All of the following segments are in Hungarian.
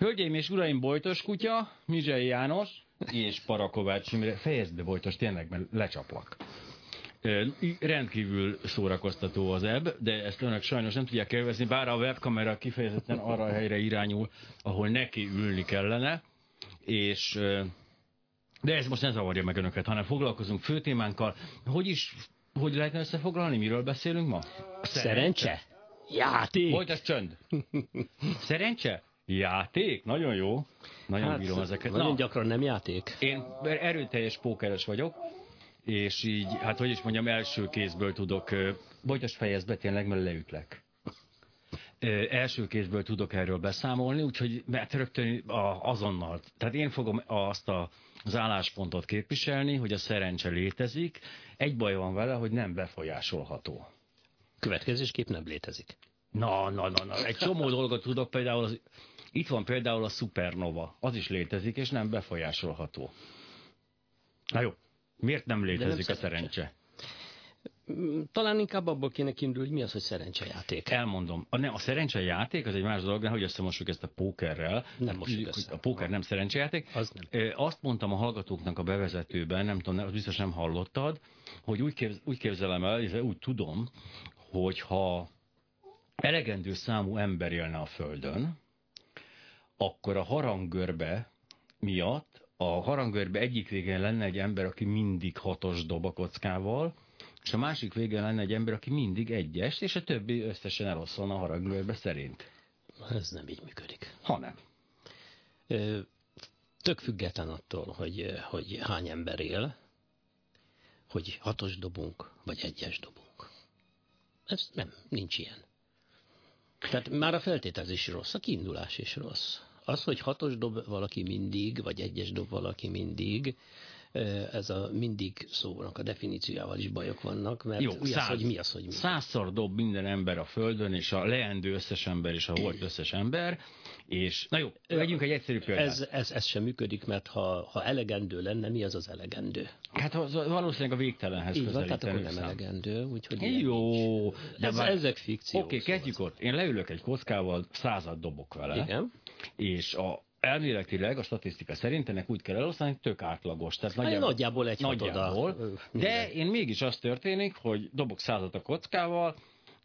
Hölgyeim és uraim, Bojtos kutya, Mizsei János és Parakovács Imre. Fejezd be, Bojtos, tényleg, mert lecsaplak. Rendkívül szórakoztató az ebb, de ezt önök sajnos nem tudják élvezni, bár a webkamera kifejezetten arra a helyre irányul, ahol neki ülni kellene, és de ez most ne zavarja meg önöket, hanem foglalkozunk főtémánkkal. Hogy is, hogy lehetne összefoglalni, miről beszélünk ma? Szerencse? Játék? Folytasd csönd. Szerencse? Játék? Nagyon jó. Nagyon hát, bírom ezeket. Nagyon gyakran nem játék. Én erőteljes pókeres vagyok, és így, hát hogy is mondjam, első kézből tudok, bogyas fejezd be tényleg, mert leütlek. Első kézből tudok erről beszámolni, úgyhogy mert rögtön azonnal. Tehát én fogom azt a, az álláspontot képviselni, hogy a szerencse létezik. Egy baj van vele, hogy nem befolyásolható. Következésképp nem létezik. Na, na, na, na. Egy csomó dolgot tudok, például az, itt van például a supernova. Az is létezik, és nem befolyásolható. Na jó, miért nem létezik nem a szerencse? Mm, talán inkább abból kéne kiindulni, hogy mi az, hogy szerencsejáték. Elmondom. A, nem, a szerencsejáték az egy más dolog, hogy összemossuk ezt a pókerrel. Nem össze. A póker nem szerencsejáték. Az nem. Azt mondtam a hallgatóknak a bevezetőben, nem tudom, az biztos nem hallottad, hogy úgy, képz, úgy képzelem el, úgy tudom, hogy ha elegendő számú ember élne a Földön, akkor a harangörbe miatt a harangörbe egyik végén lenne egy ember, aki mindig hatos dob a kockával, és a másik végén lenne egy ember, aki mindig egyes, és a többi összesen eloszolna a harangörbe szerint. Ez nem így működik. Hanem. Tök független attól, hogy, hogy hány ember él, hogy hatos dobunk, vagy egyes dobunk. Ez nem, nincs ilyen. Tehát már a feltételezés rossz, a kiindulás is rossz. Az, hogy hatos dob valaki mindig, vagy egyes dob valaki mindig, ez a mindig szónak a definíciójával is bajok vannak, mert Jó, mi, száz, az, hogy mi az, hogy mi. Százszor dob minden ember a Földön, és a leendő összes ember, és a volt összes ember, és na jó, vegyünk egy egyszerű példát. Ez, ez, ez sem működik, mert ha, ha elegendő lenne, mi az az elegendő? Hát az, valószínűleg a végtelenhez Így van, tehát akkor nem elegendő, úgyhogy Jó, de ez, már... ezek fikciók. Oké, okay, kezdjük ott. Én leülök egy kockával, század dobok vele. Igen. És a elméletileg a statisztika szerint ennek úgy kell elosztani, hogy tök átlagos. Tehát hát nagyjából, nagyjából egy nagyjából, De én mégis az történik, hogy dobok százat a kockával,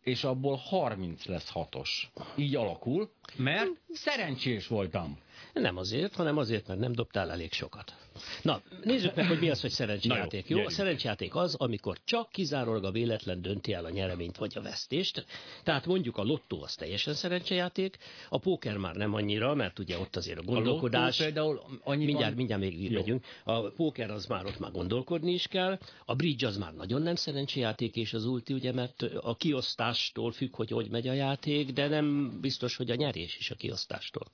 és abból 30 lesz hatos. Így alakul, mert szerencsés voltam. Nem azért, hanem azért, mert nem dobtál elég sokat. Na, nézzük meg, hogy mi az, hogy szerencsejáték. Jó, jó? a szerencsejáték az, amikor csak kizárólag a véletlen dönti el a nyereményt vagy a vesztést. Tehát mondjuk a lottó az teljesen szerencsejáték, a póker már nem annyira, mert ugye ott azért a gondolkodás. A például annyi mindjárt, mindjárt még jó. megyünk. A póker az már ott már gondolkodni is kell. A bridge az már nagyon nem szerencsejáték, és az ulti, ugye, mert a kiosztástól függ, hogy hogy megy a játék, de nem biztos, hogy a nyerés is a kiosztástól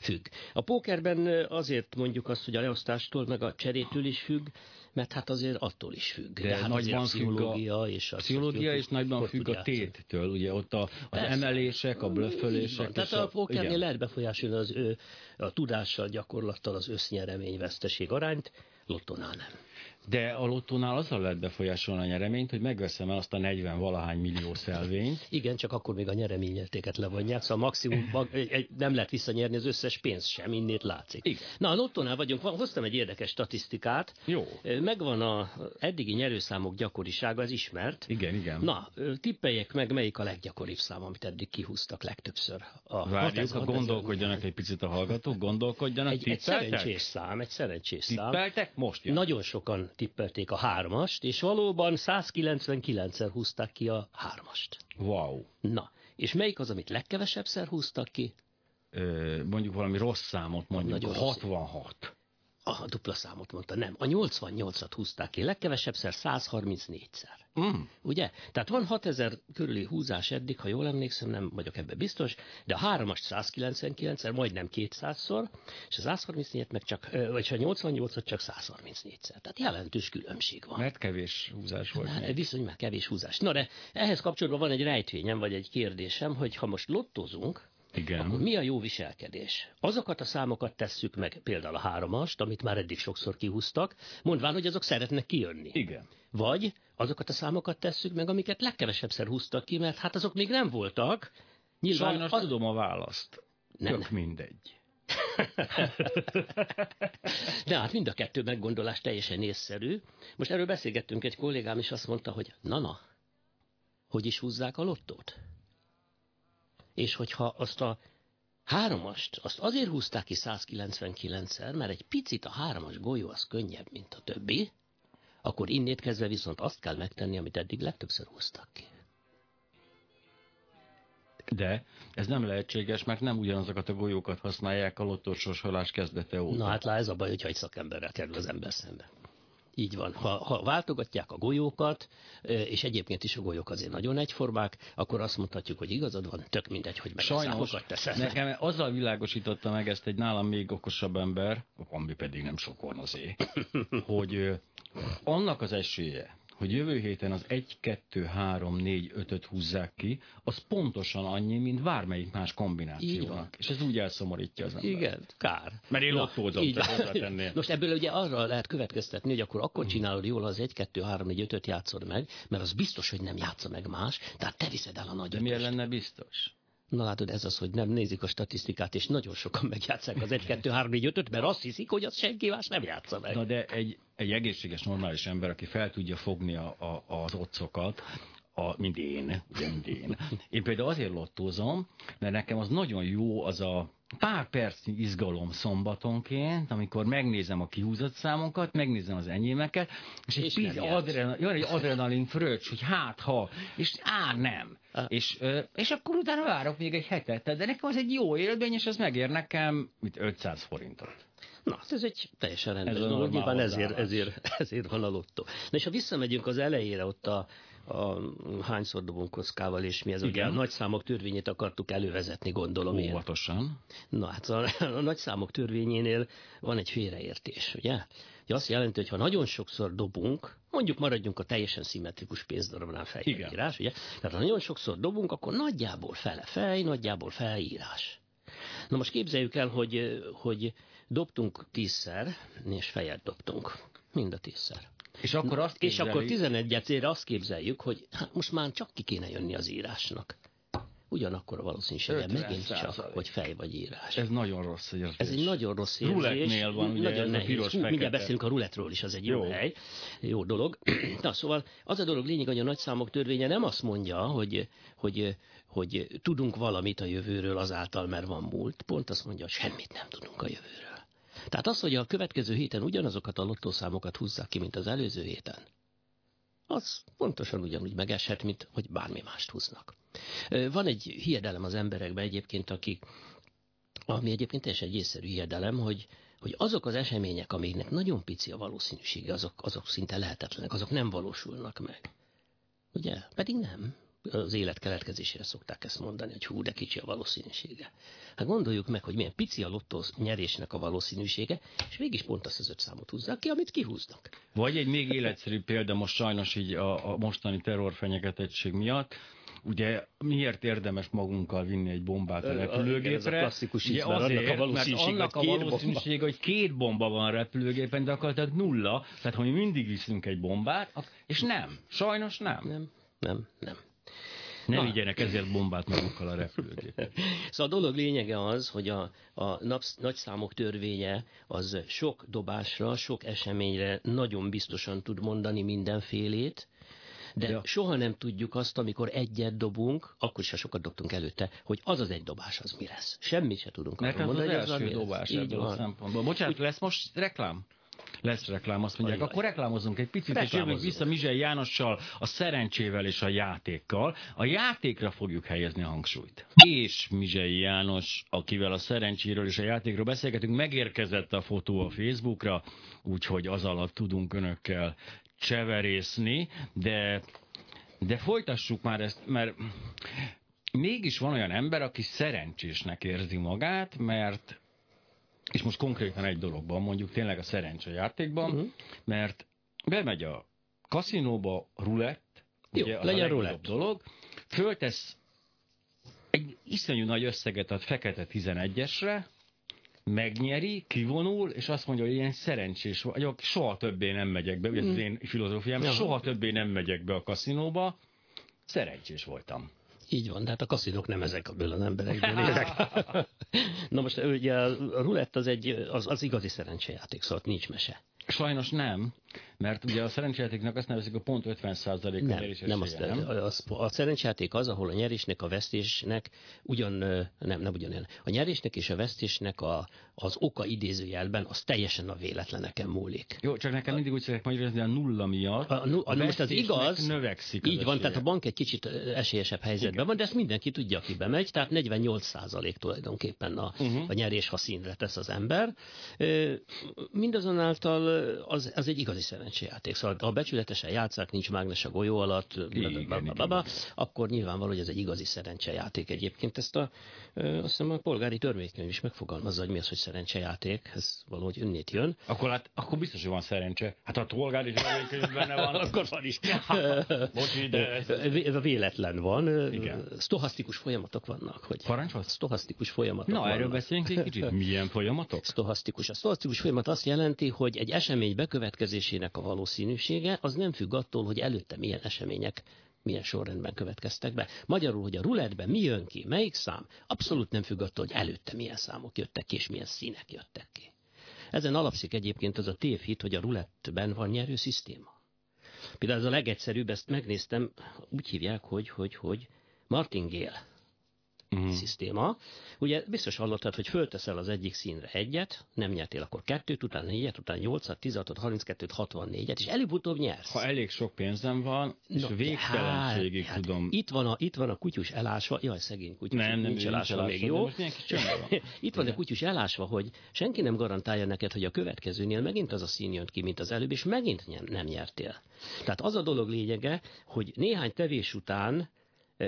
függ. A pókerben azért mondjuk azt, hogy a leosztástól meg a cserétől is függ, mert hát azért attól is függ. De, De hát nagyban a pszichológia, és a pszichológia és nagyban függ a téttől, ugye ott a, az Persze. emelések, a blöffölések. Tehát a, a pókernél lehet befolyásolni az ő a tudással, gyakorlattal az össznyeremény-veszteség arányt, lottónál nem. De a lottónál azzal lehet befolyásolni a nyereményt, hogy megveszem el azt a 40 valahány millió szelvényt. Igen, csak akkor még a nyereményértéket levonják, szóval maximum nem lehet visszanyerni az összes pénzt sem, innét látszik. Igen. Na, a lottónál vagyunk, hoztam egy érdekes statisztikát. Jó. Megvan a eddigi nyerőszámok gyakorisága, ez ismert. Igen, igen. Na, tippeljek meg, melyik a leggyakoribb szám, amit eddig kihúztak legtöbbször. A Várjuk, ha gondolkodjanak egy picit a hallgatók, gondolkodjanak. Egy, egy szerencsés szám, egy szerencsés szám. Tippeltek? Most jön. Nagyon sokan tippelték a hármast, és valóban 199-szer húzták ki a hármast. Wow. Na, és melyik az, amit legkevesebbszer húztak ki? Ö, mondjuk valami rossz számot, mondjuk Nagyon 66. A dupla számot mondta, nem. A 88-at húzták ki, legkevesebbszer 134-szer. Mm. Ugye? Tehát van 6000 körüli húzás eddig, ha jól emlékszem, nem vagyok ebbe biztos, de a 3-ast 199-szer, majdnem 200-szor, és a 134-et meg csak, vagy a 88-at csak 134-szer. Tehát jelentős különbség van. Mert kevés húzás volt. Hát, viszont már kevés húzás. Na de ehhez kapcsolatban van egy rejtvényem, vagy egy kérdésem, hogy ha most lottozunk, igen. Akkor mi a jó viselkedés? Azokat a számokat tesszük meg, például a háromast, amit már eddig sokszor kihúztak, mondván, hogy azok szeretnek kijönni. Igen. Vagy azokat a számokat tesszük meg, amiket legkevesebbszer húztak ki, mert hát azok még nem voltak. Nyilván Sajnos az... tudom a választ. Nem, Tök mindegy. De hát mind a kettő meggondolás teljesen észszerű. Most erről beszélgettünk egy kollégám, és azt mondta, hogy na-na, hogy is húzzák a lottót? És hogyha azt a háromast, azt azért húzták ki 199-szer, mert egy picit a háromas golyó az könnyebb, mint a többi, akkor innét kezdve viszont azt kell megtenni, amit eddig legtöbbször húztak ki. De ez nem lehetséges, mert nem ugyanazokat a golyókat használják a lottósorsolás kezdete óta. Na hát lá, ez a baj, hogyha egy szakemberrel kerül az ember szembe. Így van. Ha, ha váltogatják a golyókat, és egyébként is a golyók azért nagyon egyformák, akkor azt mondhatjuk, hogy igazad van, tök mindegy, hogy meg Sajnos, nekem azzal világosította meg ezt egy nálam még okosabb ember, ami pedig nem sok van azért, hogy annak az esélye, hogy jövő héten az 1, 2, 3, 4, 5-öt húzzák ki, az pontosan annyi, mint bármelyik más kombinációnak. És ez úgy elszomorítja az ember. Igen, kár. Mert én lottózom, Most ebből ugye arra lehet következtetni, hogy akkor akkor csinálod jól, az 1, 2, 3, 4, 5-öt játszod meg, mert az biztos, hogy nem játsza meg más, tehát te viszed el a nagy De miért lenne biztos? Na látod, ez az, hogy nem nézik a statisztikát, és nagyon sokan megjátszák az 1, 2, 3, 4, 5 mert azt hiszik, hogy az senki más nem játsza meg. Na de egy, egy egészséges, normális ember, aki fel tudja fogni a, a, az otcokat, a, mint én, ugye, mint én. Én például azért lottózom, mert nekem az nagyon jó az a pár percnyi izgalom szombatonként, amikor megnézem a kihúzott számokat, megnézem az enyémeket, és egy pici adrenalin, jön egy adrenalin fröccs, hogy hát ha, és á nem. Ah. És, és akkor utána várok még egy hetet, de nekem az egy jó élmény, és ez megér nekem mit 500 forintot. Na, hát ez egy teljesen rendes dolog, nyilván ezért, ezért, ezért van a lottó. Na és ha visszamegyünk az elejére, ott a, a hányszor dobunk kockával, és mi ez Igen. ugye a nagyszámok törvényét akartuk elővezetni, gondolom én. Óvatosan. Na hát a, a nagyszámok törvényénél van egy félreértés, ugye? Ugye azt jelenti, hogy ha nagyon sokszor dobunk, mondjuk maradjunk a teljesen szimmetrikus pénzdarabnál fejírás, ugye? Tehát ha nagyon sokszor dobunk, akkor nagyjából fele fej, nagyjából felírás. Na most képzeljük el, hogy, hogy dobtunk tízszer, és fejet dobtunk. Mind a tízszer. És akkor, azt képzeljük... és akkor 11 azt képzeljük, hogy hát most már csak ki kéne jönni az írásnak. Ugyanakkor a valószínűsége megint csak, hogy fej vagy írás. Ez nagyon rossz érzés. Ez egy nagyon rossz érzés. Rulettnél van ugye nagyon nehéz. piros Hú, mindjárt beszélünk a ruletról is, az egy jó, jó hely. Jó dolog. Na, szóval az a dolog lényeg, hogy a nagyszámok törvénye nem azt mondja, hogy, hogy, hogy tudunk valamit a jövőről azáltal, mert van múlt. Pont azt mondja, hogy semmit nem tudunk a jövőről. Tehát az, hogy a következő héten ugyanazokat a lottószámokat húzzák ki, mint az előző héten, az pontosan ugyanúgy megeshet, mint hogy bármi mást húznak. Van egy hiedelem az emberekben egyébként, aki, ami egyébként teljesen egy észszerű hiedelem, hogy, hogy azok az események, amiknek nagyon pici a valószínűsége, azok, azok szinte lehetetlenek, azok nem valósulnak meg. Ugye? Pedig nem az élet keletkezésére szokták ezt mondani, hogy hú, de kicsi a valószínűsége. Hát gondoljuk meg, hogy milyen pici a lottó nyerésnek a valószínűsége, és mégis pont azt az öt számot húzzák ki, amit kihúznak. Vagy egy még életszerű példa most sajnos így a, a mostani terrorfenyegetettség miatt, Ugye miért érdemes magunkkal vinni egy bombát a repülőgépre? Ez a klasszikus ugye azért, annak a valószínűség, mert annak a valószínűség, hogy két bomba van a repülőgépen, de akkor nulla. Tehát, ha mi mindig viszünk egy bombát, és nem. Sajnos nem. Nem, nem, nem. Ne vigyenek ezért bombát magukkal a repülőgépet. Szóval a dolog lényege az, hogy a, a napsz, nagyszámok törvénye az sok dobásra, sok eseményre nagyon biztosan tud mondani mindenfélét, de ja. soha nem tudjuk azt, amikor egyet dobunk, akkor is, ha sokat dobtunk előtte, hogy az az egy dobás az mi lesz. Semmit se tudunk Mert arról mondani, az, az első dobás ebből a szempontból. Bocsánat, Úgy, lesz most reklám? Lesz reklám, azt mondják, Ajaj. akkor reklámozunk egy picit, és jövünk vissza Mizsely Jánossal, a szerencsével és a játékkal. A játékra fogjuk helyezni a hangsúlyt. És Mizsei János, akivel a szerencséről és a játékról beszélgetünk, megérkezett a fotó a Facebookra, úgyhogy az alatt tudunk önökkel cseverészni, de, de folytassuk már ezt, mert mégis van olyan ember, aki szerencsésnek érzi magát, mert és most konkrétan egy dologban, mondjuk tényleg a játékban, uh-huh. mert bemegy a kaszinóba rulett, Jó, ugye legyen a rulett. dolog, föltesz egy iszonyú nagy összeget a fekete 11-esre, megnyeri, kivonul, és azt mondja, hogy ilyen szerencsés vagyok, soha többé nem megyek be, ugye ez az mhm. én filozófiám, soha többé nem megyek be a kaszinóba, szerencsés voltam. Így van, de hát a kaszinok nem ezekből az emberekből élnek. Na most ugye a rulett az egy, az, az igazi szerencsejáték, szóval nincs mese. Sajnos nem, mert ugye a szerencsejátéknak azt nevezik a pont 50% a Nem, nyerés nem, azt, nem? Az, a szerencsejáték az, ahol a nyerésnek, a vesztésnek ugyan, nem, nem ugyanolyan. A nyerésnek és a vesztésnek a, az oka idézőjelben az teljesen a véletleneken múlik. Jó, csak nekem mindig úgy szokták magyarázni, a nulla miatt A, a, a, most az igaz, növekszik az így van, tehát a bank egy kicsit esélyesebb helyzetben Igen. van, de ezt mindenki tudja, aki bemegy, tehát 48 százalék tulajdonképpen a, Uh-huh. a nyerés, ha színre tesz az ember. Mindazonáltal az, az egy igazi szerencsejáték. Szóval ha becsületesen játszák, nincs mágnes a golyó alatt, Igen, blablabla, akkor nyilvánvaló, hogy ez egy igazi szerencsejáték egyébként. Ezt a, azt hiszem a polgári törvénykönyv is megfogalmazza, hogy mi az, hogy szerencsejáték. Ez valahogy önnét jön. Akkor, hát, akkor biztos, hogy van szerencse. Hát a polgári törvénykönyv benne van, akkor van is. Bocsi, de Véletlen van. Igen. Stohasztikus folyamatok vannak. Hogy Parancsolsz? Stohasztikus folyamatok Na, vannak. erről beszéljünk egy kicsit. Milyen folyamatok? Stohasztikus. A stohasztikus folyamat azt jelenti, hogy egy esemény bekövetkezésének a valószínűsége az nem függ attól, hogy előtte milyen események milyen sorrendben következtek be. Magyarul, hogy a rulettben mi jön ki, melyik szám, abszolút nem függ attól, hogy előtte milyen számok jöttek ki, és milyen színek jöttek ki. Ezen alapszik egyébként az a tévhit, hogy a rulettben van nyerő szisztéma. Például ez a legegyszerűbb, ezt megnéztem, úgy hívják, hogy, hogy, hogy Martingale Uh-huh. szisztéma. Ugye biztos hallottad, hogy fölteszel az egyik színre egyet, nem nyertél, akkor kettőt, utána négyet, utána nyolcat, tizatot, 32-t, 64-et, és előbb-utóbb nyersz. Ha elég sok pénzem van, és No, végtelenségig hát, tudom... Hát, itt, van a, itt van a kutyus elásva, jaj, szegény kutyus, Nem, nem, nincs elásva, elásva, még jó. itt van a kutyus elásva, hogy senki nem garantálja neked, hogy a következőnél megint az a szín jön ki, mint az előbb, és megint nem, nem nyertél. Tehát az a dolog lényege, hogy néhány tevés után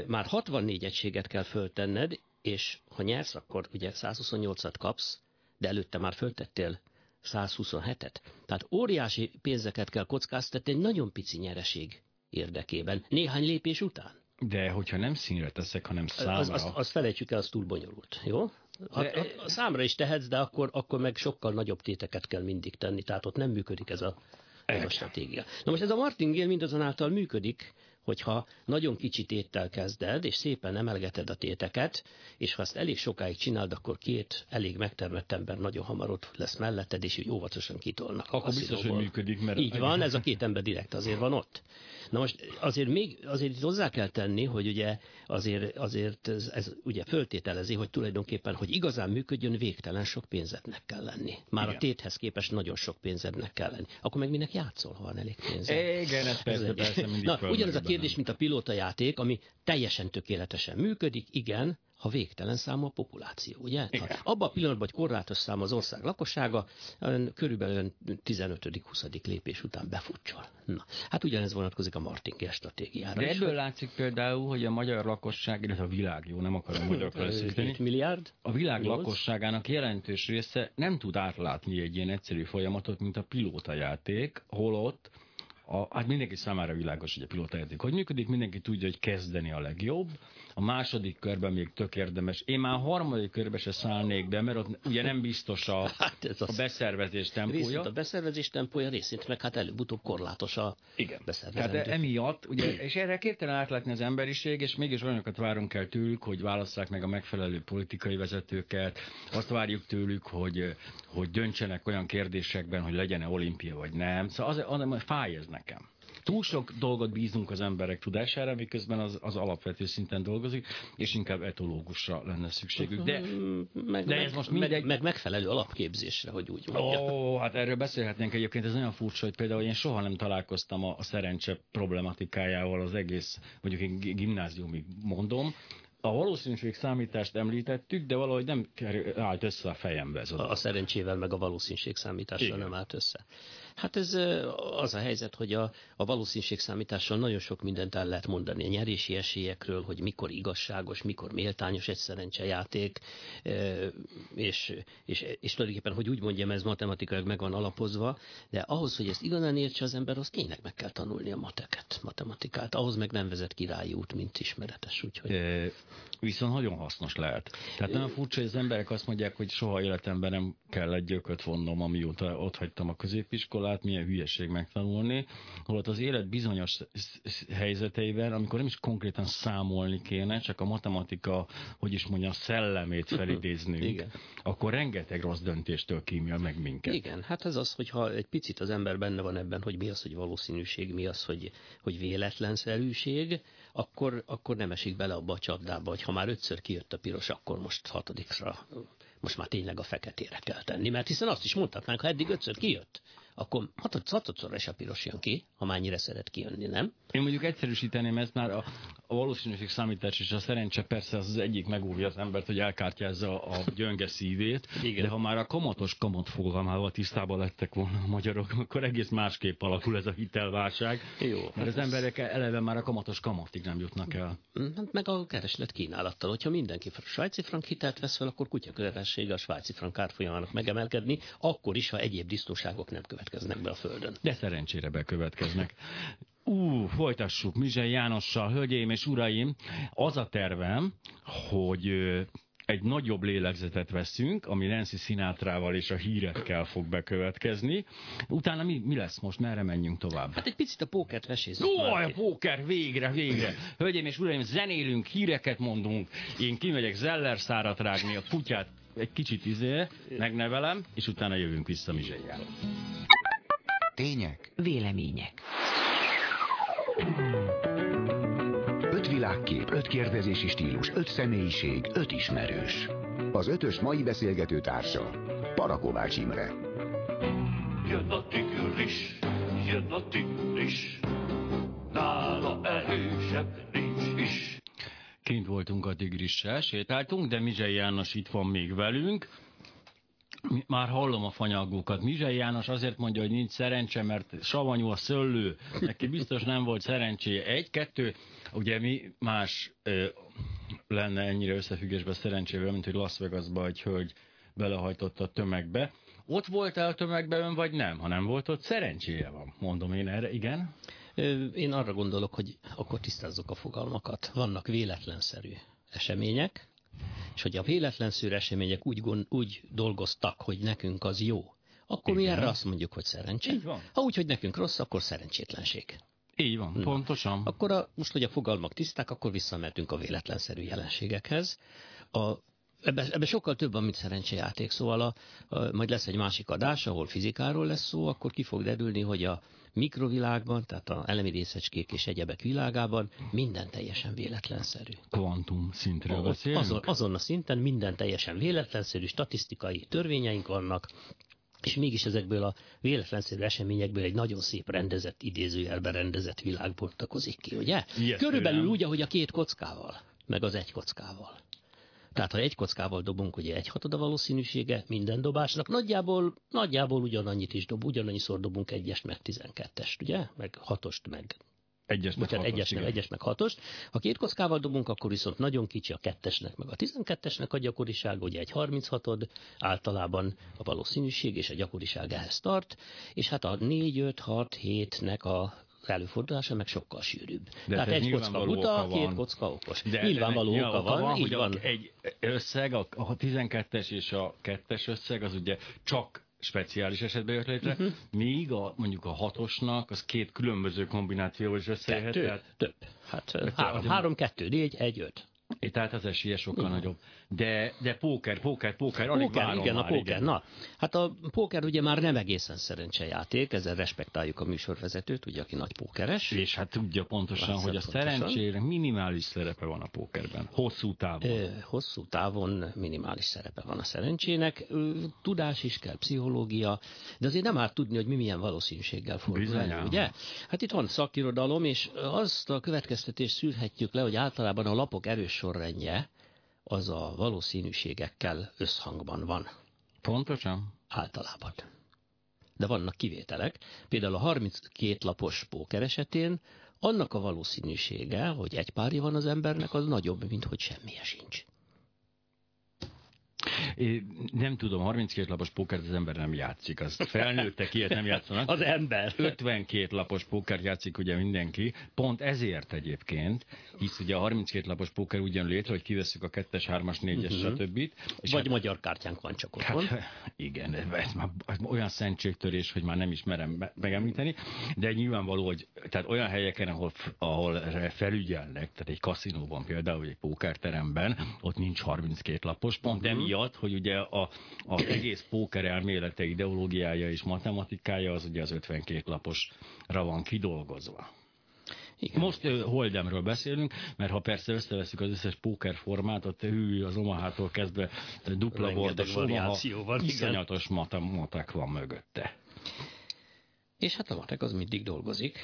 már 64 egységet kell föltenned, és ha nyersz, akkor ugye 128-at kapsz, de előtte már föltettél 127-et. Tehát óriási pénzeket kell kockáztatni egy nagyon pici nyereség érdekében. Néhány lépés után. De hogyha nem színre teszek, hanem számra... Az, azt, azt felejtsük el, az túl bonyolult, jó? A, De- a, a számra is tehetsz, de akkor, akkor meg sokkal nagyobb téteket kell mindig tenni, tehát ott nem működik ez a, ez a stratégia. Na most ez a martingale mindazonáltal működik, hogyha nagyon kicsi téttel kezded, és szépen emelgeted a téteket, és ha ezt elég sokáig csináld, akkor két elég megtermett ember nagyon hamar ott lesz melletted, és így óvatosan kitolnak. a Akkor biztos, hogy működik, mert... Így van, ez a két ember direkt azért van ott. Na most azért még azért itt hozzá kell tenni, hogy ugye azért, azért ez, ez ugye föltételezi, hogy tulajdonképpen, hogy igazán működjön, végtelen sok pénzednek kell lenni. Már Igen. a téthez képest nagyon sok pénzednek kell lenni. Akkor meg minek játszol, ha van elég pénzed? Igen, ez persze, persze, mindig Na, ugyanez a. kérdés, mint a pilótajáték, ami teljesen tökéletesen működik, igen, ha végtelen számú a populáció, ugye? Igen. Ha abban a pillanatban, hogy korlátos szám az ország lakossága, körülbelül olyan 15.-20. lépés után befutcsol. Na, hát ugyanez vonatkozik a martingale stratégiára. De is, ebből hogy- látszik például, hogy a magyar lakosság, illetve a világ, jó, nem akarom magyarokra Öt leszűkíteni, milliárd? a világ Nyolc. lakosságának jelentős része nem tud átlátni egy ilyen egyszerű folyamatot, mint a pilótajáték, holott a, hát mindenki számára világos, hogy a pilótajáték hogy működik, mindenki tudja, hogy kezdeni a legjobb, a második körben még tök érdemes. Én már a harmadik körbe se szállnék be, mert ott ugye nem biztos a, Hát ez a beszervezés Részint tempója. a beszervezés tempója, részint meg hát előbb-utóbb korlátos a Igen. beszervezendő. Tehát emiatt, ugye, és erre képtelen átlátni az emberiség, és mégis olyanokat várunk el tőlük, hogy válasszák meg a megfelelő politikai vezetőket, azt várjuk tőlük, hogy, hogy döntsenek olyan kérdésekben, hogy legyen-e olimpia vagy nem. Szóval az, az, az fáj ez nekem. Túl sok dolgot bízunk az emberek tudására, miközben az, az alapvető szinten dolgozik, és inkább etológusra lenne szükségük. De Mm, meg, de meg, ez most meg, mindegy. meg, megfelelő alapképzésre, hogy úgy mondjam. Ó, hát erről beszélhetnénk egyébként, ez nagyon furcsa, hogy például én soha nem találkoztam a, a szerencse problematikájával az egész, mondjuk én gi- gimnáziumig mondom. A valószínűség számítást említettük, de valahogy nem állt össze a fejembe ez a a, szerencsével, meg a valószínűség számítással Igen. nem állt össze. Hát ez az a helyzet, hogy a, a valószínűség számítással nagyon sok mindent el lehet mondani a nyerési esélyekről, hogy mikor igazságos, mikor méltányos egy szerencsejáték, és, és, és tulajdonképpen, hogy úgy mondjam, ez matematikailag meg van alapozva, de ahhoz, hogy ezt igazán értse az ember, az tényleg meg kell tanulni a mateket, matematikát. Ahhoz meg nem vezet királyi út, mint ismeretes. Úgyhogy... E, viszont nagyon hasznos lehet. Tehát nagyon furcsa, hogy az emberek azt mondják, hogy soha életemben nem kell egy gyököt vonnom, amióta ott hagytam a középiskolát, milyen hülyeség megtanulni, holott az élet bizonyos helyzeteiben, amikor nem is konkrétan számolni kéne, csak a matematika, hogy is mondjam, szellemét felidéznünk, Igen. akkor rengeteg rossz döntéstől kímél meg minket. Igen, hát ez az, hogyha egy picit az ember benne van ebben, hogy mi az, hogy valószínűség, mi az, hogy, hogy véletlenszerűség, akkor, akkor nem esik bele abba a csapdába, hogy ha már ötször kijött a piros, akkor most hatodikra most már tényleg a feketére kell tenni, mert hiszen azt is mondhatnánk, ha eddig ötször kijött, akkor hatodszor is a piros jön ki, ha mennyire szeret kijönni, nem? Én mondjuk egyszerűsíteném ezt már a, a valószínűség számítás és a szerencse persze az, az egyik megúvja az embert, hogy elkártyázza a gyönge szívét, Igen. de ha már a kamatos kamat fogalmával tisztában lettek volna a magyarok, akkor egész másképp alakul ez a hitelválság. Jó. Mert hát az ez... emberek eleve már a kamatos kamatig nem jutnak el. Hát meg a kereslet kínálattal. Hogyha mindenki svájci frank hitelt vesz fel, akkor kutya a svájci frank árfolyamának megemelkedni, akkor is, ha egyéb disznóságok nem következnek be a földön. De szerencsére bekövetkeznek. Ú, folytassuk Mizsely Jánossal, hölgyeim és uraim. Az a tervem, hogy egy nagyobb lélegzetet veszünk, ami Nancy Sinatrával és a hírekkel fog bekövetkezni. Utána mi, mi lesz most? Merre menjünk tovább? Hát egy picit a pókert vesézzük. Ó, a póker, végre, végre. Hölgyeim és uraim, zenélünk, híreket mondunk. Én kimegyek zeller szárat rágni, a kutyát egy kicsit izé, megnevelem, és utána jövünk vissza Mizselyjel. Tények. Vélemények. Öt világkép, öt kérdezési stílus, öt személyiség, öt ismerős. Az ötös mai beszélgető társa, Parakovács Imre. Jön a tigris, jön a tigris, nála erősebb nincs is. Kint voltunk a tigrissel, sétáltunk, de Mizsei János itt van még velünk. Már hallom a fanyagókat. Mizsei János azért mondja, hogy nincs szerencse, mert savanyú a szöllő. Neki biztos nem volt szerencséje. Egy-kettő, ugye mi más ö, lenne ennyire összefüggésben szerencsével, mint hogy Las Vegasba egy hölgy belehajtott a tömegbe. Ott volt-e a tömegbe ön, vagy nem? Ha nem volt ott, szerencséje van. Mondom én erre, igen? Én arra gondolok, hogy akkor tisztázzuk a fogalmakat. Vannak véletlenszerű események, és hogy a véletlenszerű események úgy, gond, úgy dolgoztak, hogy nekünk az jó, akkor Igen. mi erre azt mondjuk, hogy szerencse. Így van. Ha úgy, hogy nekünk rossz, akkor szerencsétlenség. Így van, Na. pontosan. Akkor a, most, hogy a fogalmak tiszták, akkor visszamehetünk a véletlenszerű jelenségekhez. A ebben ebbe sokkal több van, mint szerencsejáték, szóval a, a, majd lesz egy másik adás, ahol fizikáról lesz szó, akkor ki fog derülni, hogy a mikrovilágban, tehát a elemi részecskék és egyebek világában minden teljesen véletlenszerű. Kvantum szintről beszélünk? Azon, azon a szinten minden teljesen véletlenszerű, statisztikai törvényeink vannak, és mégis ezekből a véletlenszerű eseményekből egy nagyon szép rendezett, idézőjelben rendezett világ bontakozik ki, ugye? Ilyet Körülbelül úgy, ahogy a két kockával, meg az egy kockával. Tehát ha egy kockával dobunk, ugye egy hatod a valószínűsége minden dobásnak, nagyjából, nagyjából ugyanannyit is dob, ugyanannyiszor dobunk egyest, meg tizenkettest, ugye? Meg hatost, meg egyes, meg hatos, egyes, meg, egyes, meg hatost. Ha két kockával dobunk, akkor viszont nagyon kicsi a kettesnek, meg a tizenkettesnek a gyakoriság, ugye egy 36 általában a valószínűség és a gyakoriság ehhez tart, és hát a 4, 5, 6, 7-nek a előfordulása meg sokkal sűrűbb. De Tehát egy kocka buta, két kocka okos. De nyilvánvaló oka, oka van, van, így van. Egy összeg, a, a 12-es és a 2-es összeg, az ugye csak speciális esetben jött létre, uh-huh. míg a, mondjuk a hatosnak az két különböző kombinációs összejöhet. Kettő? Tehát... Több. Hát három, három, kettő, négy, egy, öt. Tehát az esélye sokkal Igen. nagyobb. De, de póker, póker, póker, alig póker, igen, már, a póker. Igen. Na, hát a póker ugye már nem egészen szerencsejáték, ezzel respektáljuk a műsorvezetőt, ugye, aki nagy pókeres. És hát tudja pontosan, hogy a szerencsére minimális szerepe van a pókerben. Hosszú távon. Ö, hosszú távon minimális szerepe van a szerencsének. Tudás is kell, pszichológia, de azért nem árt tudni, hogy mi milyen valószínűséggel fordul elő, ugye? Hát itt van szakirodalom, és azt a következtetést szűrhetjük le, hogy általában a lapok erős sorrendje, az a valószínűségekkel összhangban van. Pontosan? Általában. De vannak kivételek. Például a 32 lapos póker esetén annak a valószínűsége, hogy egy párja van az embernek, az nagyobb, mint hogy semmije sincs. É, nem tudom, 32 lapos pókert az ember nem játszik, az felnőttek ilyet nem játszanak. Az ember. 52 lapos pókert játszik ugye mindenki, pont ezért egyébként, hisz ugye a 32 lapos póker ugyan létre, hogy kivesszük a 2-es, 3-as, 4-es, uh-huh. stb. És Vagy hát, magyar kártyánk van csak otthon. Hát, igen, ez már ez olyan szentségtörés, hogy már nem is merem megemlíteni, de nyilvánvaló, hogy tehát olyan helyeken, ahol, ahol felügyelnek, tehát egy kaszinóban például, vagy egy pókerteremben, ott nincs 32 lapos, pont uh-huh. emiatt, hogy ugye a, a egész póker elmélete, ideológiája és matematikája az ugye az 52 laposra van kidolgozva. Igen. Most uh, Holdemről beszélünk, mert ha persze összeveszünk az összes póker formát, hű, az Omaha-tól kezdve dupla volt, a Omaha, iszonyatos matematik van mögötte. És hát a matek az mindig dolgozik.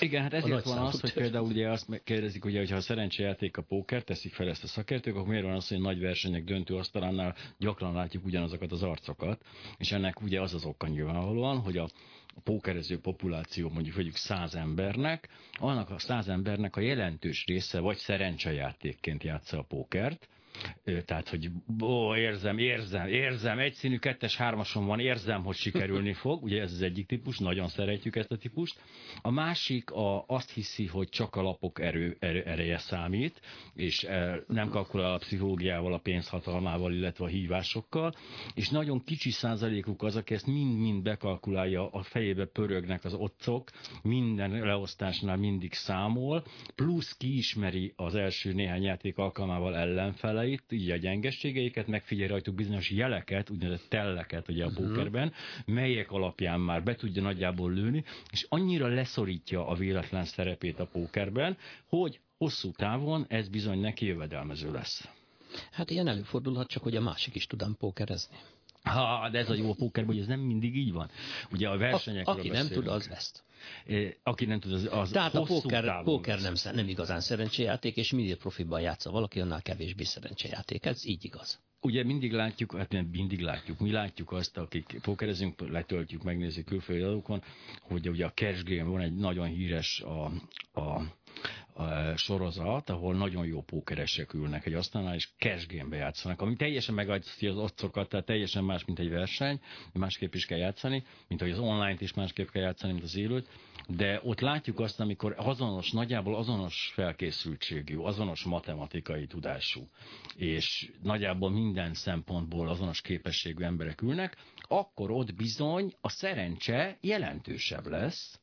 Igen, hát ezért van az, hogy például ugye azt kérdezik, ugye, hogyha a szerencsejáték a póker, teszik fel ezt a szakértők, akkor miért van az, hogy nagy versenyek döntő asztalánál gyakran látjuk ugyanazokat az arcokat, és ennek ugye az az oka nyilvánvalóan, hogy a a pókerező populáció mondjuk vegyük száz embernek, annak a száz embernek a jelentős része vagy szerencsejátékként játsza a pókert, tehát, hogy ó, érzem, érzem, érzem, egyszínű kettes, hármason van, érzem, hogy sikerülni fog, ugye ez az egyik típus, nagyon szeretjük ezt a típust. A másik a, azt hiszi, hogy csak a lapok erő, erő, ereje számít, és e, nem kalkulál a pszichológiával, a pénzhatalmával, illetve a hívásokkal, és nagyon kicsi százalékuk az, aki ezt mind-mind bekalkulálja, a fejébe pörögnek az otcok, minden leosztásnál mindig számol, plusz kiismeri az első néhány játék alkalmával ellenfele, oldalait, így a gyengességeiket, megfigyel rajtuk bizonyos jeleket, úgynevezett telleket ugye a uh-huh. pókerben, melyek alapján már be tudja nagyjából lőni, és annyira leszorítja a véletlen szerepét a pókerben, hogy hosszú távon ez bizony neki jövedelmező lesz. Hát ilyen előfordulhat, csak hogy a másik is tudám pókerezni. Ha, de ez a jó pókerben, hogy ez nem mindig így van. Ugye a versenyekről a, Aki beszélünk. nem tud, az veszt. Aki nem tud, az, az Tehát a póker, póker nem, nem igazán szerencséjáték, és minél profiban játsza valaki, annál kevésbé szerencséjáték. Ez így igaz. Ugye mindig látjuk, hát nem mindig látjuk, mi látjuk azt, akik pókerezünk, letöltjük, megnézzük külföldi adókon, hogy ugye a cash game van egy nagyon híres a, a sorozat, ahol nagyon jó pókeresek ülnek egy asztalnál, és cash játszanak, ami teljesen megadja az otcokat, tehát teljesen más, mint egy verseny, másképp is kell játszani, mint hogy az online-t is másképp kell játszani, mint az élőt, de ott látjuk azt, amikor azonos, nagyjából azonos felkészültségű, azonos matematikai tudású, és nagyjából minden szempontból azonos képességű emberek ülnek, akkor ott bizony a szerencse jelentősebb lesz,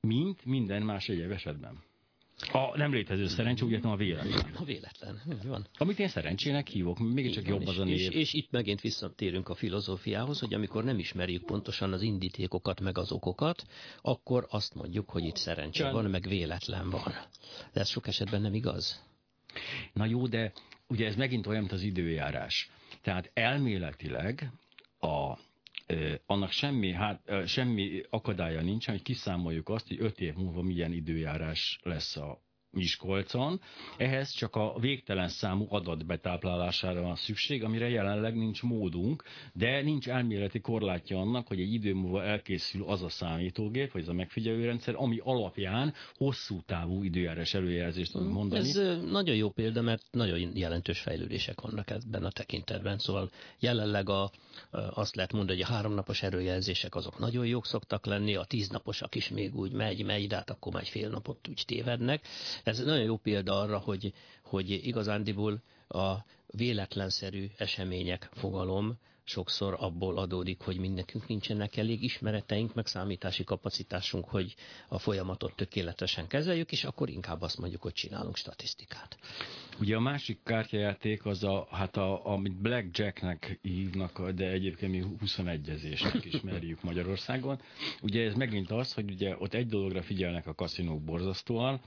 mint minden más egyéb esetben. A nem létező szerencsé, ugye a véletlen. A véletlen, van. Amit én szerencsének hívok, mégiscsak jobb az a név. És, és itt megint visszatérünk a filozófiához, hogy amikor nem ismerjük pontosan az indítékokat, meg az okokat, akkor azt mondjuk, hogy itt szerencse van, meg véletlen van. De ez sok esetben nem igaz. Na jó, de ugye ez megint olyan, mint az időjárás. Tehát elméletileg a annak semmi, hát, semmi akadálya nincsen, hogy kiszámoljuk azt, hogy öt év múlva milyen időjárás lesz a Miskolcon. Ehhez csak a végtelen számú adat betáplálására van szükség, amire jelenleg nincs módunk, de nincs elméleti korlátja annak, hogy egy idő múlva elkészül az a számítógép, vagy az a megfigyelőrendszer, ami alapján hosszú távú időjárás előjelzést tudunk mm, mondani. Ez nagyon jó példa, mert nagyon jelentős fejlődések vannak ebben a tekintetben. Szóval jelenleg a, azt lehet mondani, hogy a háromnapos előjelzések azok nagyon jók szoktak lenni, a tíznaposak is még úgy megy, megy, de hát akkor már egy fél napot úgy tévednek. Ez nagyon jó példa arra, hogy, hogy igazándiból a véletlenszerű események fogalom sokszor abból adódik, hogy mindenkünk nincsenek elég ismereteink, meg számítási kapacitásunk, hogy a folyamatot tökéletesen kezeljük, és akkor inkább azt mondjuk, hogy csinálunk statisztikát. Ugye a másik kártyajáték az, a, hát a, amit Blackjacknek hívnak, de egyébként mi 21-ezésnek ismerjük Magyarországon. Ugye ez megint az, hogy ugye ott egy dologra figyelnek a kaszinók borzasztóan,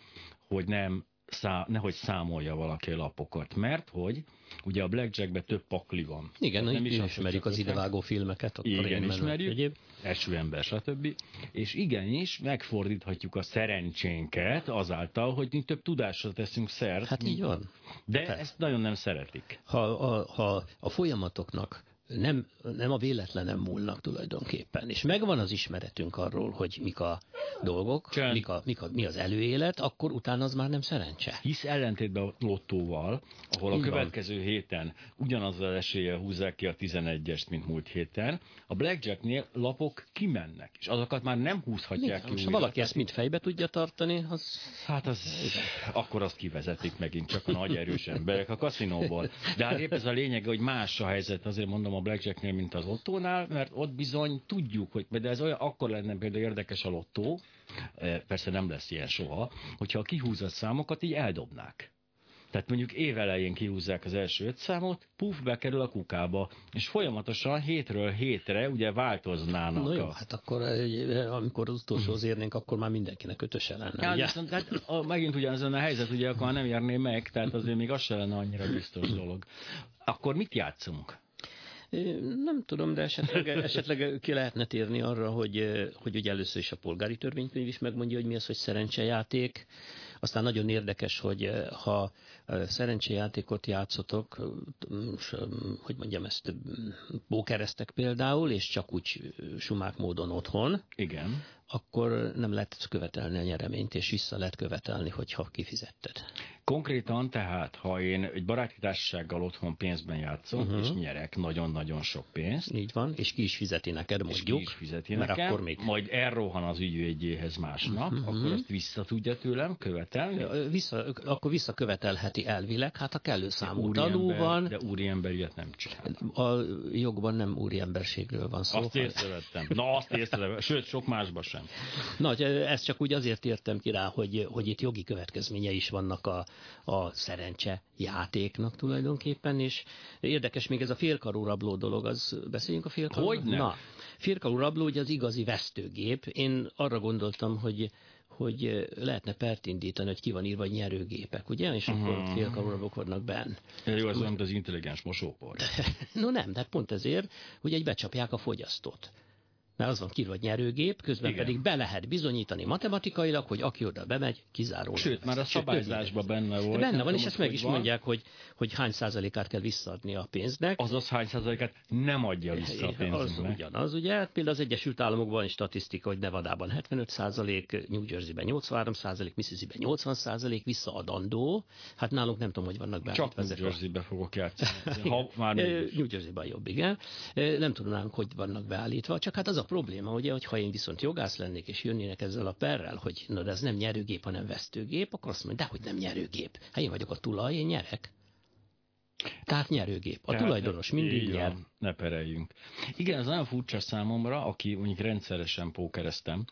hogy nem szá, nehogy számolja valaki a lapokat, mert hogy ugye a Blackjackben több pakli van. Igen, nem is ismerjük az idevágó filmeket. Igen, ismerjük, egyéb. eső ember, stb. És igenis megfordíthatjuk a szerencsénket azáltal, hogy mi több tudásra teszünk szert. Hát így van. De Persze. ezt nagyon nem szeretik. Ha a, ha a folyamatoknak nem, nem a véletlenem múlnak tulajdonképpen. És megvan az ismeretünk arról, hogy mik a dolgok, Csend. mik a, mik a, mi az előélet, akkor utána az már nem szerencse. Hisz ellentétben a lottóval, ahol a Így van. következő héten ugyanazzal eséllyel húzzák ki a 11-est, mint múlt héten, a Blackjacknél lapok kimennek, és azokat már nem húzhatják ki Most ha valaki ezt mind fejbe tudja tartani, az Hát az, akkor azt kivezetik megint csak a nagy erős emberek a kaszinóból. De hát épp ez a lényege, hogy más a helyzet, azért mondom a Blackjacknél, mint az lottónál, mert ott bizony tudjuk, hogy de ez olyan, akkor lenne például érdekes a lottó, eh, persze nem lesz ilyen soha, hogyha a kihúzott számokat így eldobnák. Tehát mondjuk évelején kihúzzák az első öt számot, puf, bekerül a kukába, és folyamatosan hétről hétre ugye változnának. No jó, a- hát akkor eh, amikor az utolsóhoz érnénk, akkor már mindenkinek ötöse lenne. Hát ugye? viszont hát, a, megint ugyanazon a helyzet, ugye akkor már nem érné meg, tehát azért még az se lenne annyira biztos dolog. Akkor mit játszunk? Nem tudom, de esetleg, esetleg ki lehetne térni arra, hogy, hogy ugye először is a polgári törvénykönyv is megmondja, hogy mi az, hogy szerencsejáték. Aztán nagyon érdekes, hogy ha szerencsejátékot játszotok, hogy mondjam ezt, pókereztek például, és csak úgy sumák módon otthon, Igen. akkor nem lehet követelni a nyereményt, és vissza lehet követelni, hogyha kifizetted. Konkrétan tehát, ha én egy baráti társasággal otthon pénzben játszom, uh-huh. és nyerek nagyon-nagyon sok pénzt, Így van, és ki is fizeti neked, és mondjuk. ki is fizeti mert nekem, akkor még majd elrohan az ügyvédjéhez másnap, uh-huh. akkor azt vissza tudja tőlem követelni. Vissza, akkor visszakövetelheti elvileg, hát a kellő számú Úriember- tanú van, De úriember ilyet nem csinál. a jogban nem úriemberségről van szó. Azt észrevettem. Na, azt észrevettem. Sőt, sok másban sem. Na, ezt csak úgy azért értem ki rá, hogy, hogy itt jogi következménye is vannak a, a szerencse játéknak tulajdonképpen, és érdekes még ez a félkarú rabló dolog, az beszéljünk a félkarú? Hogyne. Na, félkarú rabló ugye az igazi vesztőgép. Én arra gondoltam, hogy hogy lehetne pert indítani, hogy ki van írva, nyerőgépek, ugye? És akkor Mhm. félkarú rablók vannak benn. Jó, az mint az intelligens mosópor. No nem, de pont ezért, hogy egy becsapják a fogyasztót. Mert az van kírva, hogy nyerőgép, közben Igen. Pedig be lehet bizonyítani matematikailag, hogy aki oda bemegy, kizárólag. Sőt, már a szabályzásban benne volt. Benne van, és tudom, ezt meg is van. mondják, hogy, hogy hány százalékát kell visszaadni a pénznek. Azaz hány százalékát nem adja vissza a az pénzünknek. ugyanaz, ugye? Hát Például az Egyesült Államokban is statisztika, hogy Nevadában 75 százalék, New Jersey-ben 83 százalék, Mississippi-ben 80 százalék visszaadandó. Hát nálunk nem tudom, hogy vannak benne. Csak New Jersey-be fogok játszani. Ha már. New Jersey-ben jobb, igen. Nem tudnánk, hogy vannak beállítva, csak hát az a probléma, ugye, hogy ha én viszont jogász lennék, és jönnének ezzel a perrel, hogy na, de ez nem nyerőgép, hanem vesztőgép, akkor azt mondja, de hogy nem nyerőgép. Hát én vagyok a tulaj, én nyerek. Tehát nyerőgép. A Tehát tulajdonos mindig így nyer. van, Ne pereljünk. Igen, ez nagyon furcsa számomra, aki mondjuk rendszeresen pókereztem,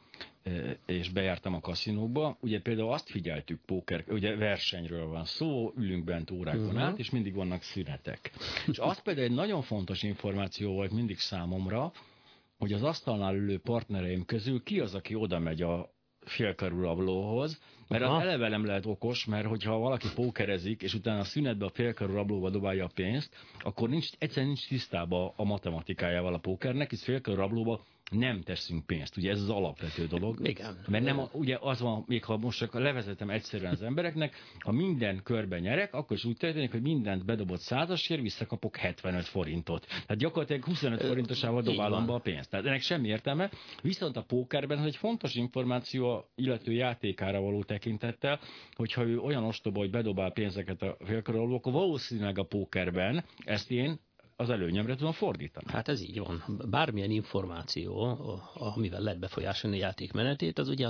eh, és bejártam a kaszinóba. Ugye például azt figyeltük, póker, ugye versenyről van szó, ülünk bent órákon Mhm. át, és mindig vannak szünetek. És az például egy nagyon fontos információ volt mindig számomra, hogy az asztalnál ülő partnereim közül ki az, aki oda megy a félkarú rablóhoz, mert az Aha. eleve nem lehet okos, mert hogyha valaki pókerezik, és utána a szünetbe a félkarú rablóba dobálja a pénzt, akkor nincs, egyszerűen nincs tisztában a matematikájával a pókernek, és félkarú rablóba nem teszünk pénzt. Ugye ez az alapvető dolog. Igen. Mert nem, a- ugye az van, még ha most csak levezetem egyszerűen az embereknek, ha minden körben nyerek, akkor is úgy történik, hogy mindent bedobott százasért, visszakapok 75 forintot. Tehát gyakorlatilag 25 forintosával dobálom be a pénzt. Tehát ennek semmi értelme. Viszont a pókerben ez egy fontos információ a illető játékára való tekintettel, hogyha ő olyan ostoba, hogy bedobál pénzeket a félkaroló, akkor valószínűleg a pókerben ezt én az előnyemre tudom fordítani. Hát ez így van. Bármilyen információ, amivel lehet befolyásolni a játék menetét, az ugye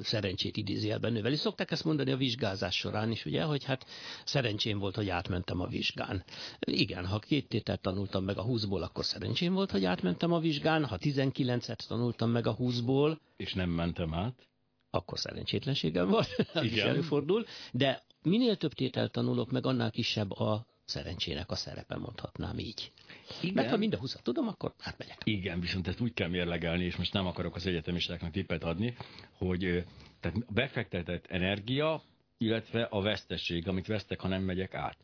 szerencsét idézőjelben növeli. Szokták ezt mondani a vizsgázás során is, ugye, hogy hát szerencsém volt, hogy átmentem a vizsgán. Igen, ha két tételt tanultam meg a 20-ból, akkor szerencsém volt, hogy átmentem a vizsgán. Ha 19-et tanultam meg a 20-ból, És nem mentem át. akkor szerencsétlenségem volt, az is Igen. előfordul, de minél több tételt tanulok meg, annál kisebb a szerencsének a szerepe, mondhatnám így. Igen. Mert ha mind a 20 tudom, akkor átmegyek. Igen, viszont ezt úgy kell mérlegelni, és most nem akarok az egyetemistáknak tippet adni, hogy tehát befektetett energia, illetve a veszteség, amit vesztek, ha nem megyek át.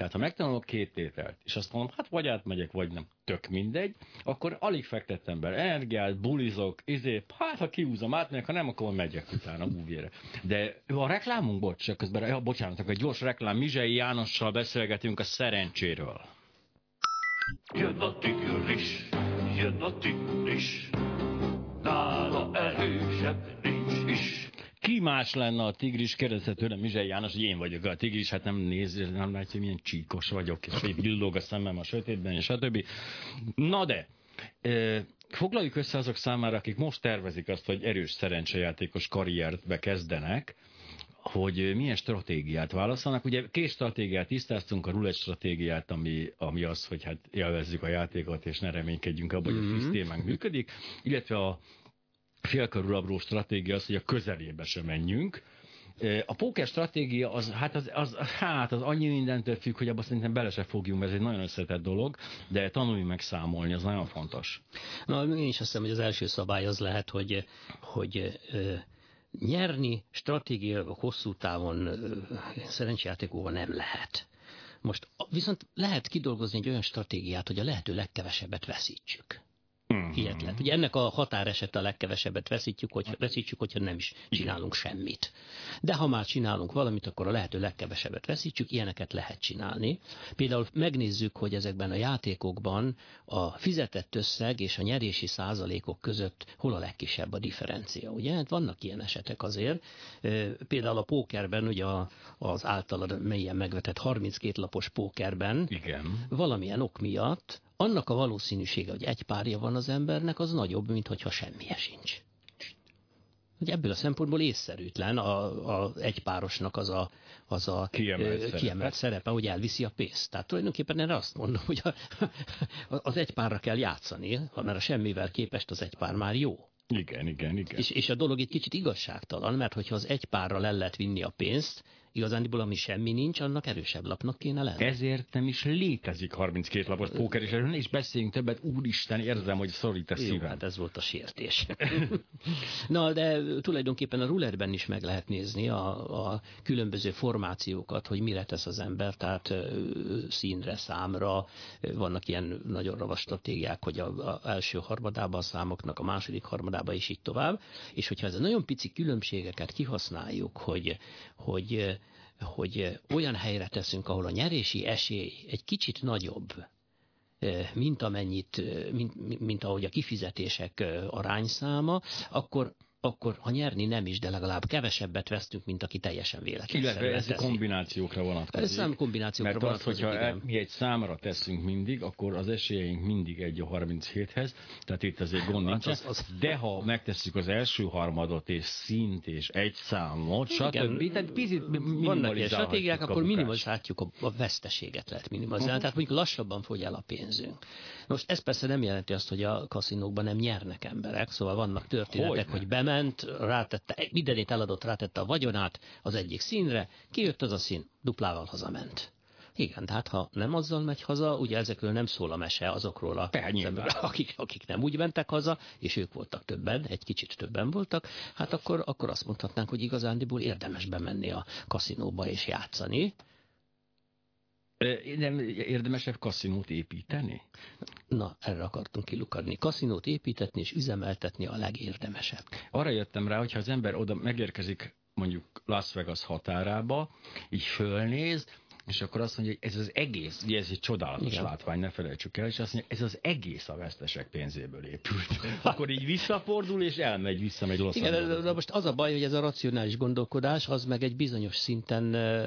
Tehát ha megtanulok két tételt, és azt mondom, hát vagy átmegyek, vagy nem, tök mindegy, akkor alig fektettem be energiát, bulizok, izé, hát ha kiúzom, átmegyek, ha nem, akkor megyek utána úvére. De a reklámunk, csak közben, ja, bocsánat, egy gyors reklám, Mizsei Jánossal beszélgetünk a szerencséről. Jön a tigris, jön a tigris, Ki más lenne a tigris? Kérdezte tőlem Mizsely János, hogy én vagyok a tigris, hát nem néz, nem látja, hogy milyen csíkos vagyok, és hogy villog a szemem a sötétben, és stb. Na de, foglaljuk össze azok számára, akik most tervezik azt, hogy erős szerencsejátékos karriert bekezdenek, hogy milyen stratégiát válaszolnak. Ugye két stratégiát tisztáztunk, a rulett stratégiát, ami, ami az, hogy hát élvezzük a játékot, és ne reménykedjünk abban, hogy a szisztémánk működik, illetve a félkörülabró stratégia az, hogy a közelébe sem menjünk. A póker stratégia az, hát az, az, hát az annyi mindentől függ, hogy abban szerintem bele se fogjunk, ez egy nagyon összetett dolog, de tanulni meg számolni, az nagyon fontos. Na, én is azt hiszem, hogy az első szabály az lehet, hogy, hogy nyerni stratégiailag hosszú távon szerencsejátékóval nem lehet. Most viszont lehet kidolgozni egy olyan stratégiát, hogy a lehető legkevesebbet veszítsük. Ilyet lehet. Ugye ennek a határeset a legkevesebbet veszítjük, hogy, veszítjük, hogyha nem is csinálunk semmit. De ha már csinálunk valamit, akkor a lehető legkevesebbet veszítjük, ilyeneket lehet csinálni. Például megnézzük, hogy ezekben a játékokban a fizetett összeg és a nyerési százalékok között hol a legkisebb a differencia. Ugye? Hát vannak ilyen esetek azért. Például a pókerben, ugye az általad mélyen megvetett 32 lapos pókerben Igen. valamilyen ok miatt annak a valószínűsége, hogy egy párja van az embernek, az nagyobb, mint hogyha semmije sincs. Ugye ebből a szempontból észszerűtlen a, a egypárosnak az a, az a Kiemelt ö, szerepe. kiemelt szerepe, hogy elviszi a pénzt. Tehát tulajdonképpen erre azt mondom, hogy a, az egypárra kell játszani, mert a semmivel képest az egypár már jó. Igen, igen, igen. És, és a dolog itt kicsit igazságtalan, mert hogyha az egy párral el lehet vinni a pénzt, igazándiból ami semmi nincs, annak erősebb lapnak kéne lenni. Ezért nem is létezik 32 lapos póker, és erről ne is beszéljünk többet, úristen, érzem, hogy szorít a Jó, szívem. hát ez volt a sértés. Na, de tulajdonképpen a rulerben is meg lehet nézni a, a különböző formációkat, hogy mire tesz az ember, tehát színre, számra, vannak ilyen nagyon ravas stratégiák, hogy a, a első harmadában a számoknak, a második harmadában is így tovább, és hogyha ez a nagyon pici különbségeket kihasználjuk, hogy, hogy hogy olyan helyre teszünk, ahol a nyerési esély egy kicsit nagyobb, eh, mint amennyit, eh, mint, mint ahogy a kifizetések eh, arányszáma, akkor akkor ha nyerni nem is, de legalább kevesebbet vesztünk, mint aki teljesen Illetve véletlenszerűen ez teszi. kombinációkra vonatkozik. Ez szám kombinációkra Mert az, vonatkozik, hogyha igen. mi egy számra teszünk mindig, akkor az esélyeink mindig egy a 37-hez, tehát itt azért gond Hát nincsen. az- az- De ha megtesszük az első harmadot, és szint, és egy számot, stb. Tehát picit Vannak ilyen stratégiák, akkor minimalizáljuk a, a veszteséget lehet minimalizálni, tehát mondjuk lassabban fogy el a pénzünk. Most ez persze nem jelenti azt, hogy a kaszinókban nem nyernek emberek, szóval vannak történetek, Hogyne. hogy bement, rátette, mindenét eladott, rátette a vagyonát az egyik színre, kijött az a szín, duplával hazament. Igen, tehát ha nem azzal megy haza, ugye ezekről nem szól a mese azokról a emberekről, akik, akik nem úgy mentek haza, és ők voltak többen, egy kicsit többen voltak, hát akkor, akkor azt mondhatnánk, hogy igazándiból érdemes bemenni a kaszinóba és játszani. Nem érdemesebb kaszinót építeni? Na, erre akartunk kilukadni. Kaszinót építetni és üzemeltetni a legérdemesebb. Arra jöttem rá, hogyha az ember oda megérkezik mondjuk Las Vegas határába, így fölnéz, és akkor azt mondja, hogy ez az egész, ugye ez egy csodálatos Igen. látvány, ne felejtsük el, és azt mondja, ez az egész a vesztesek pénzéből épült. Akkor így visszafordul, és elmegy, visszamegy Los Igen, de- de most az a baj, hogy ez a racionális gondolkodás, az meg egy bizonyos szinten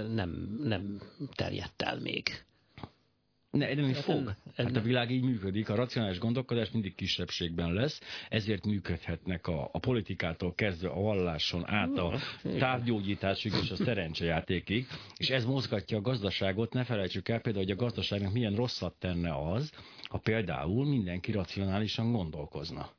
nem, nem terjedt el még. Ne, nem is Hát fog. nem- Hát a világ így működik, a racionális gondolkodás mindig kisebbségben lesz, ezért működhetnek a, a politikától kezdve a valláson át a távgyógyításig és a szerencsejátékig, és ez mozgatja a gazdaságot. Ne felejtsük el például, hogy a gazdaságnak milyen rosszat tenne az, ha például mindenki racionálisan gondolkozna.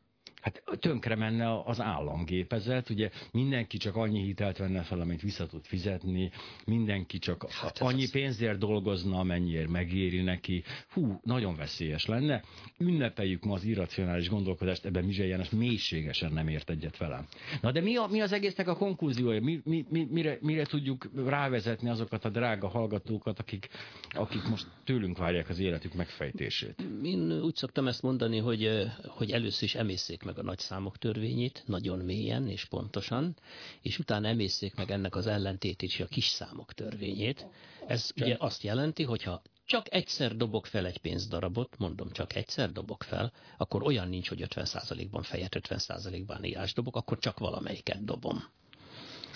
Hát tönkre menne az államgépezet, ugye mindenki csak annyi hitelt venne fel, amit vissza tud fizetni, mindenki csak Hát annyi az- pénzért dolgozna, amennyiért megéri neki. Hú, nagyon veszélyes lenne. Ünnepeljük ma az irracionális gondolkodást, ebben Mizsely János mélységesen nem ért egyet velem. Na de mi, a, mi az egésznek a konklúziója? Mi, mi, mi, mire, mire tudjuk rávezetni azokat a drága hallgatókat, akik, akik most tőlünk várják az életük megfejtését? Én úgy szoktam ezt mondani, hogy, hogy először is emészszék meg a nagy számok törvényét, nagyon mélyen és pontosan, és utána emészszék meg ennek az ellentétét és a kis számok törvényét. Ez ugye azt jelenti, hogy ha csak egyszer dobok fel egy pénzdarabot, mondom, csak egyszer dobok fel, akkor olyan nincs, hogy 50%-ban fejet, 50%-ban írás dobok, akkor csak valamelyiket dobom.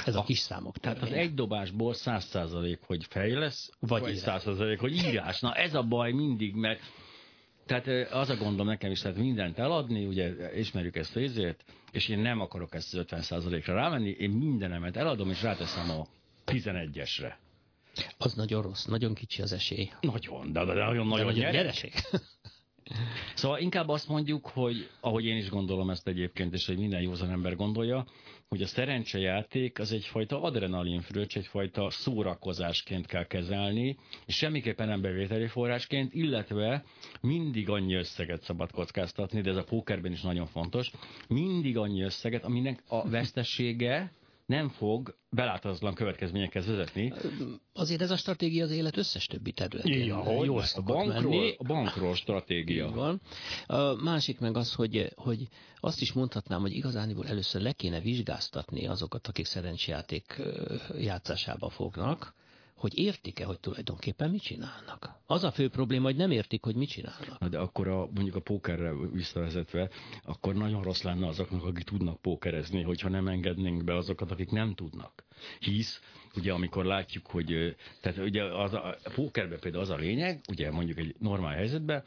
Ez a kis számok. Tehát az egy dobásból 100% hogy fej lesz, Vagy vagy 100% hogy írás. Na ez a baj mindig, mert tehát az a gondom nekem is, tehát mindent eladni, ugye ismerjük ezt a izért, és én nem akarok ezt az 50%-ra rámenni, én mindenemet eladom, és ráteszem a 11-esre. Az nagyon rossz, nagyon kicsi az esély. Nagyon, de, de nagyon De nagyon nyereség. Szóval inkább azt mondjuk, hogy ahogy én is gondolom ezt egyébként, és hogy minden józan ember gondolja, hogy a szerencsejáték az egyfajta adrenalinfröccs, egyfajta szórakozásként kell kezelni, és semmiképpen nem bevételi forrásként, illetve mindig annyi összeget szabad kockáztatni, de ez a pókerben is nagyon fontos, mindig annyi összeget, aminek a vesztessége nem fog beláthatatlan következményekhez vezetni. Azért ez a stratégia az élet összes többi területén jól a bankról, menni. a bankról Így stratégia. van. A másik meg az, hogy, hogy azt is mondhatnám, hogy igazániból először le kéne vizsgáztatni azokat, akik szerencsejáték ö, játszásába fognak, hogy értik-e, hogy tulajdonképpen mit csinálnak. Az a fő probléma, hogy nem értik, hogy mit csinálnak. Na de akkor a, mondjuk a pókerre visszavezetve, akkor nagyon rossz lenne azoknak, akik tudnak pókerezni, hogyha nem engednénk be azokat, akik nem tudnak. Hisz, ugye amikor látjuk, hogy, tehát ugye az a, a pókerben például az a lényeg, ugye mondjuk egy normál helyzetben,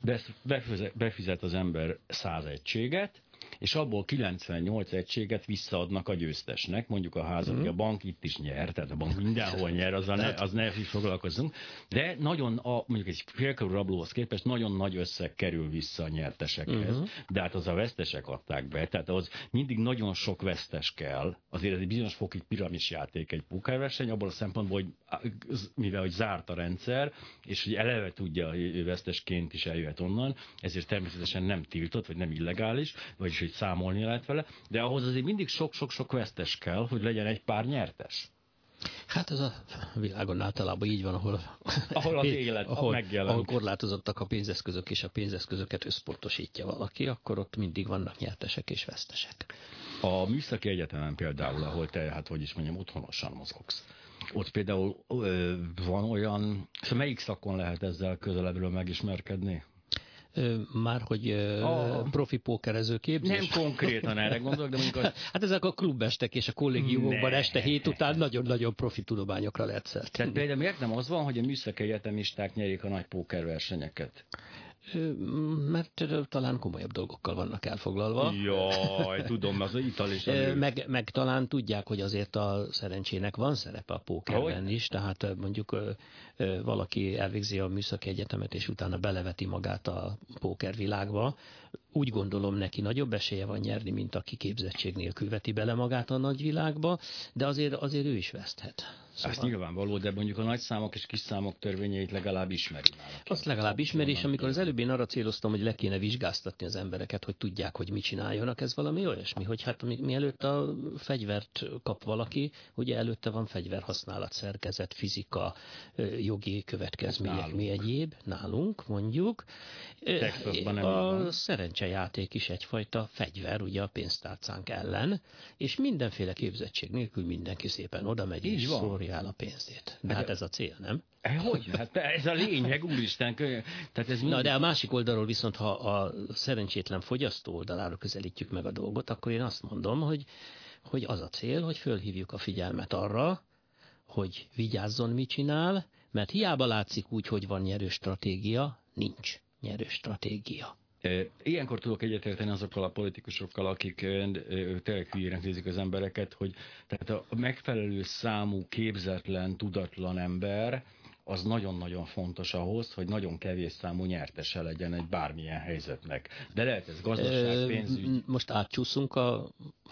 besz- befizet, az ember 100 egységet, és abból 98 egységet visszaadnak a győztesnek, mondjuk a házat, mm. a bank itt is nyer, tehát a bank mindenhol nyer, azzal ne, az ne is foglalkozzunk, de nagyon, a, mondjuk egy félkörű rablóhoz képest nagyon nagy összeg kerül vissza a nyertesekhez, Mhm. de hát az a vesztesek adták be, tehát az mindig nagyon sok vesztes kell, azért ez egy bizonyos fokig piramis játék egy pókerverseny, abból a szempontból, hogy mivel hogy zárt a rendszer, és hogy eleve tudja, hogy vesztesként is eljöhet onnan, ezért természetesen nem tiltott, vagy nem illegális, vagyis hogy számolni lehet vele, de ahhoz azért mindig sok-sok-sok vesztes kell, hogy legyen egy pár nyertes. Hát ez a világon általában így van, ahol, Ahol az élet ahol, megjelent. ahol korlátozottak a pénzeszközök, és a pénzeszközöket összpontosítja valaki, akkor ott mindig vannak nyertesek és vesztesek. A műszaki egyetemen például, ahol te, hát hogy is mondjam, otthonosan mozogsz, ott például ö, van olyan, szóval melyik szakon lehet ezzel közelebbről megismerkedni? Már hogy A- profi pókerező képzés? Nem konkrétan erre gondolok, de mondjuk az, Hát ezek a klubestek és a kollégiumokban Ne. este hét után nagyon-nagyon profi tudományokra lehet szert. tehát például miért nem az van, hogy a műszaki egyetemisták nyerik a nagy pókerversenyeket? Mert talán komolyabb dolgokkal vannak elfoglalva. Jaj, tudom, az ital is. Meg, meg talán tudják, hogy azért a szerencsének van szerepe a pókerben is, tehát mondjuk valaki elvégzi a műszaki egyetemet, és utána beleveti magát a pókervilágba. Úgy gondolom neki nagyobb esélye van nyerni, mint aki képzettség nélkül veti bele magát a nagyvilágba, de azért, azért ő is veszthet. Ez nyilvánvaló, de mondjuk a nagy számok és kis számok törvényeit legalább ismeri már. Azt legalább ismeri, és amikor az előbb én arra céloztam, hogy le kéne vizsgáztatni az embereket, hogy tudják, hogy mit csináljanak, ez valami olyasmi, hogy hát mi- mielőtt a fegyvert kap valaki, ugye előtte van fegyverhasználat, szerkezet, fizika, jogi következmények, Nálunk. mi egyéb, nálunk mondjuk. Texasban nem A van. szerencsejáték is egyfajta fegyver, ugye a pénztárcánk ellen, és mindenféle képzettség nélkül mindenki szépen oda megy Így és van. Szórja el a pénzét. De Hát ez a cél, nem? Eh, Hogy? Hát ez a lényeg, úristen. Tehát ez Na, mindig... de a másik oldalról viszont, ha a szerencsétlen fogyasztó oldalára közelítjük meg a dolgot, akkor én azt mondom, hogy, hogy az a cél, hogy fölhívjuk a figyelmet arra, hogy vigyázzon, mit csinál, mert hiába látszik úgy, hogy van nyerő stratégia, nincs nyerő stratégia. Ilyenkor tudok egyetérteni azokkal a politikusokkal, akik tényleg hülyének nézik az embereket, hogy tehát a megfelelő számú képzetlen, tudatlan ember az nagyon-nagyon fontos ahhoz, hogy nagyon kevés számú nyertese legyen egy bármilyen helyzetnek. De lehet ez gazdaság, pénzügy. Most átcsúszunk a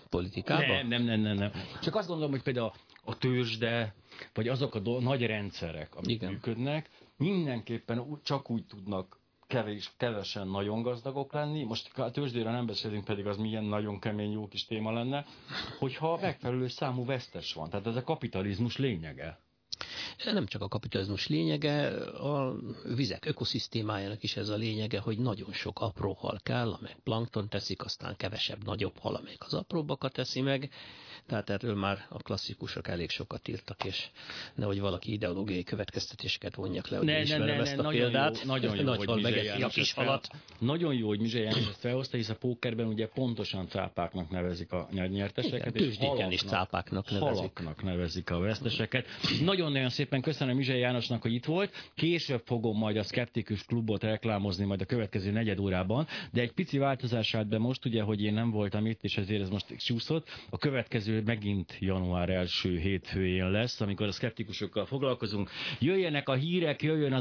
politikába? Nem, nem, nem, nem, nem. Csak azt gondolom, hogy például a tőzsde, vagy azok a do- nagy rendszerek, amik Igen. Működnek, mindenképpen csak úgy tudnak kevés, kevesen nagyon gazdagok lenni, most a tőzsdére nem beszélünk, pedig az milyen nagyon kemény, jó kis téma lenne, hogyha megfelelő számú vesztes van. Tehát ez a kapitalizmus lényege. Nem csak a kapitalizmus lényege, a vizek ökoszisztémájának is ez a lényege, hogy nagyon sok apró hal kell, amely plankton teszik, aztán kevesebb nagyobb hal, amelyik az apróbbakat teszi meg, tehát erről már a klasszikusok elég sokat írtak, és nehogy valaki ideológiai következtetéseket vonjak le, hogy ne, ne, ne, ezt a nagyon példát. Jó, nagyon jó, Nagy hogy megeszi a kis halat. Nagyon jó, hogy Mizsely János ezt felhozta, hisz a pókerben ugye pontosan cápáknak nevezik a nyerteseket. Igen, és halaknak, is cápáknak nevezik. Halaknak nevezik a veszteseket. Nagyon-nagyon szépen köszönöm Mizsely Jánosnak, hogy itt volt. Később fogom majd a Skeptikus klubot reklámozni majd a következő negyed órában, de egy pici változás állt be most, ugye, hogy én nem voltam itt, és ezért ez most csúszott. A következő megint január első hétfőjén lesz, amikor a szkeptikusokkal foglalkozunk. Jöjjenek a hírek, jöjjön az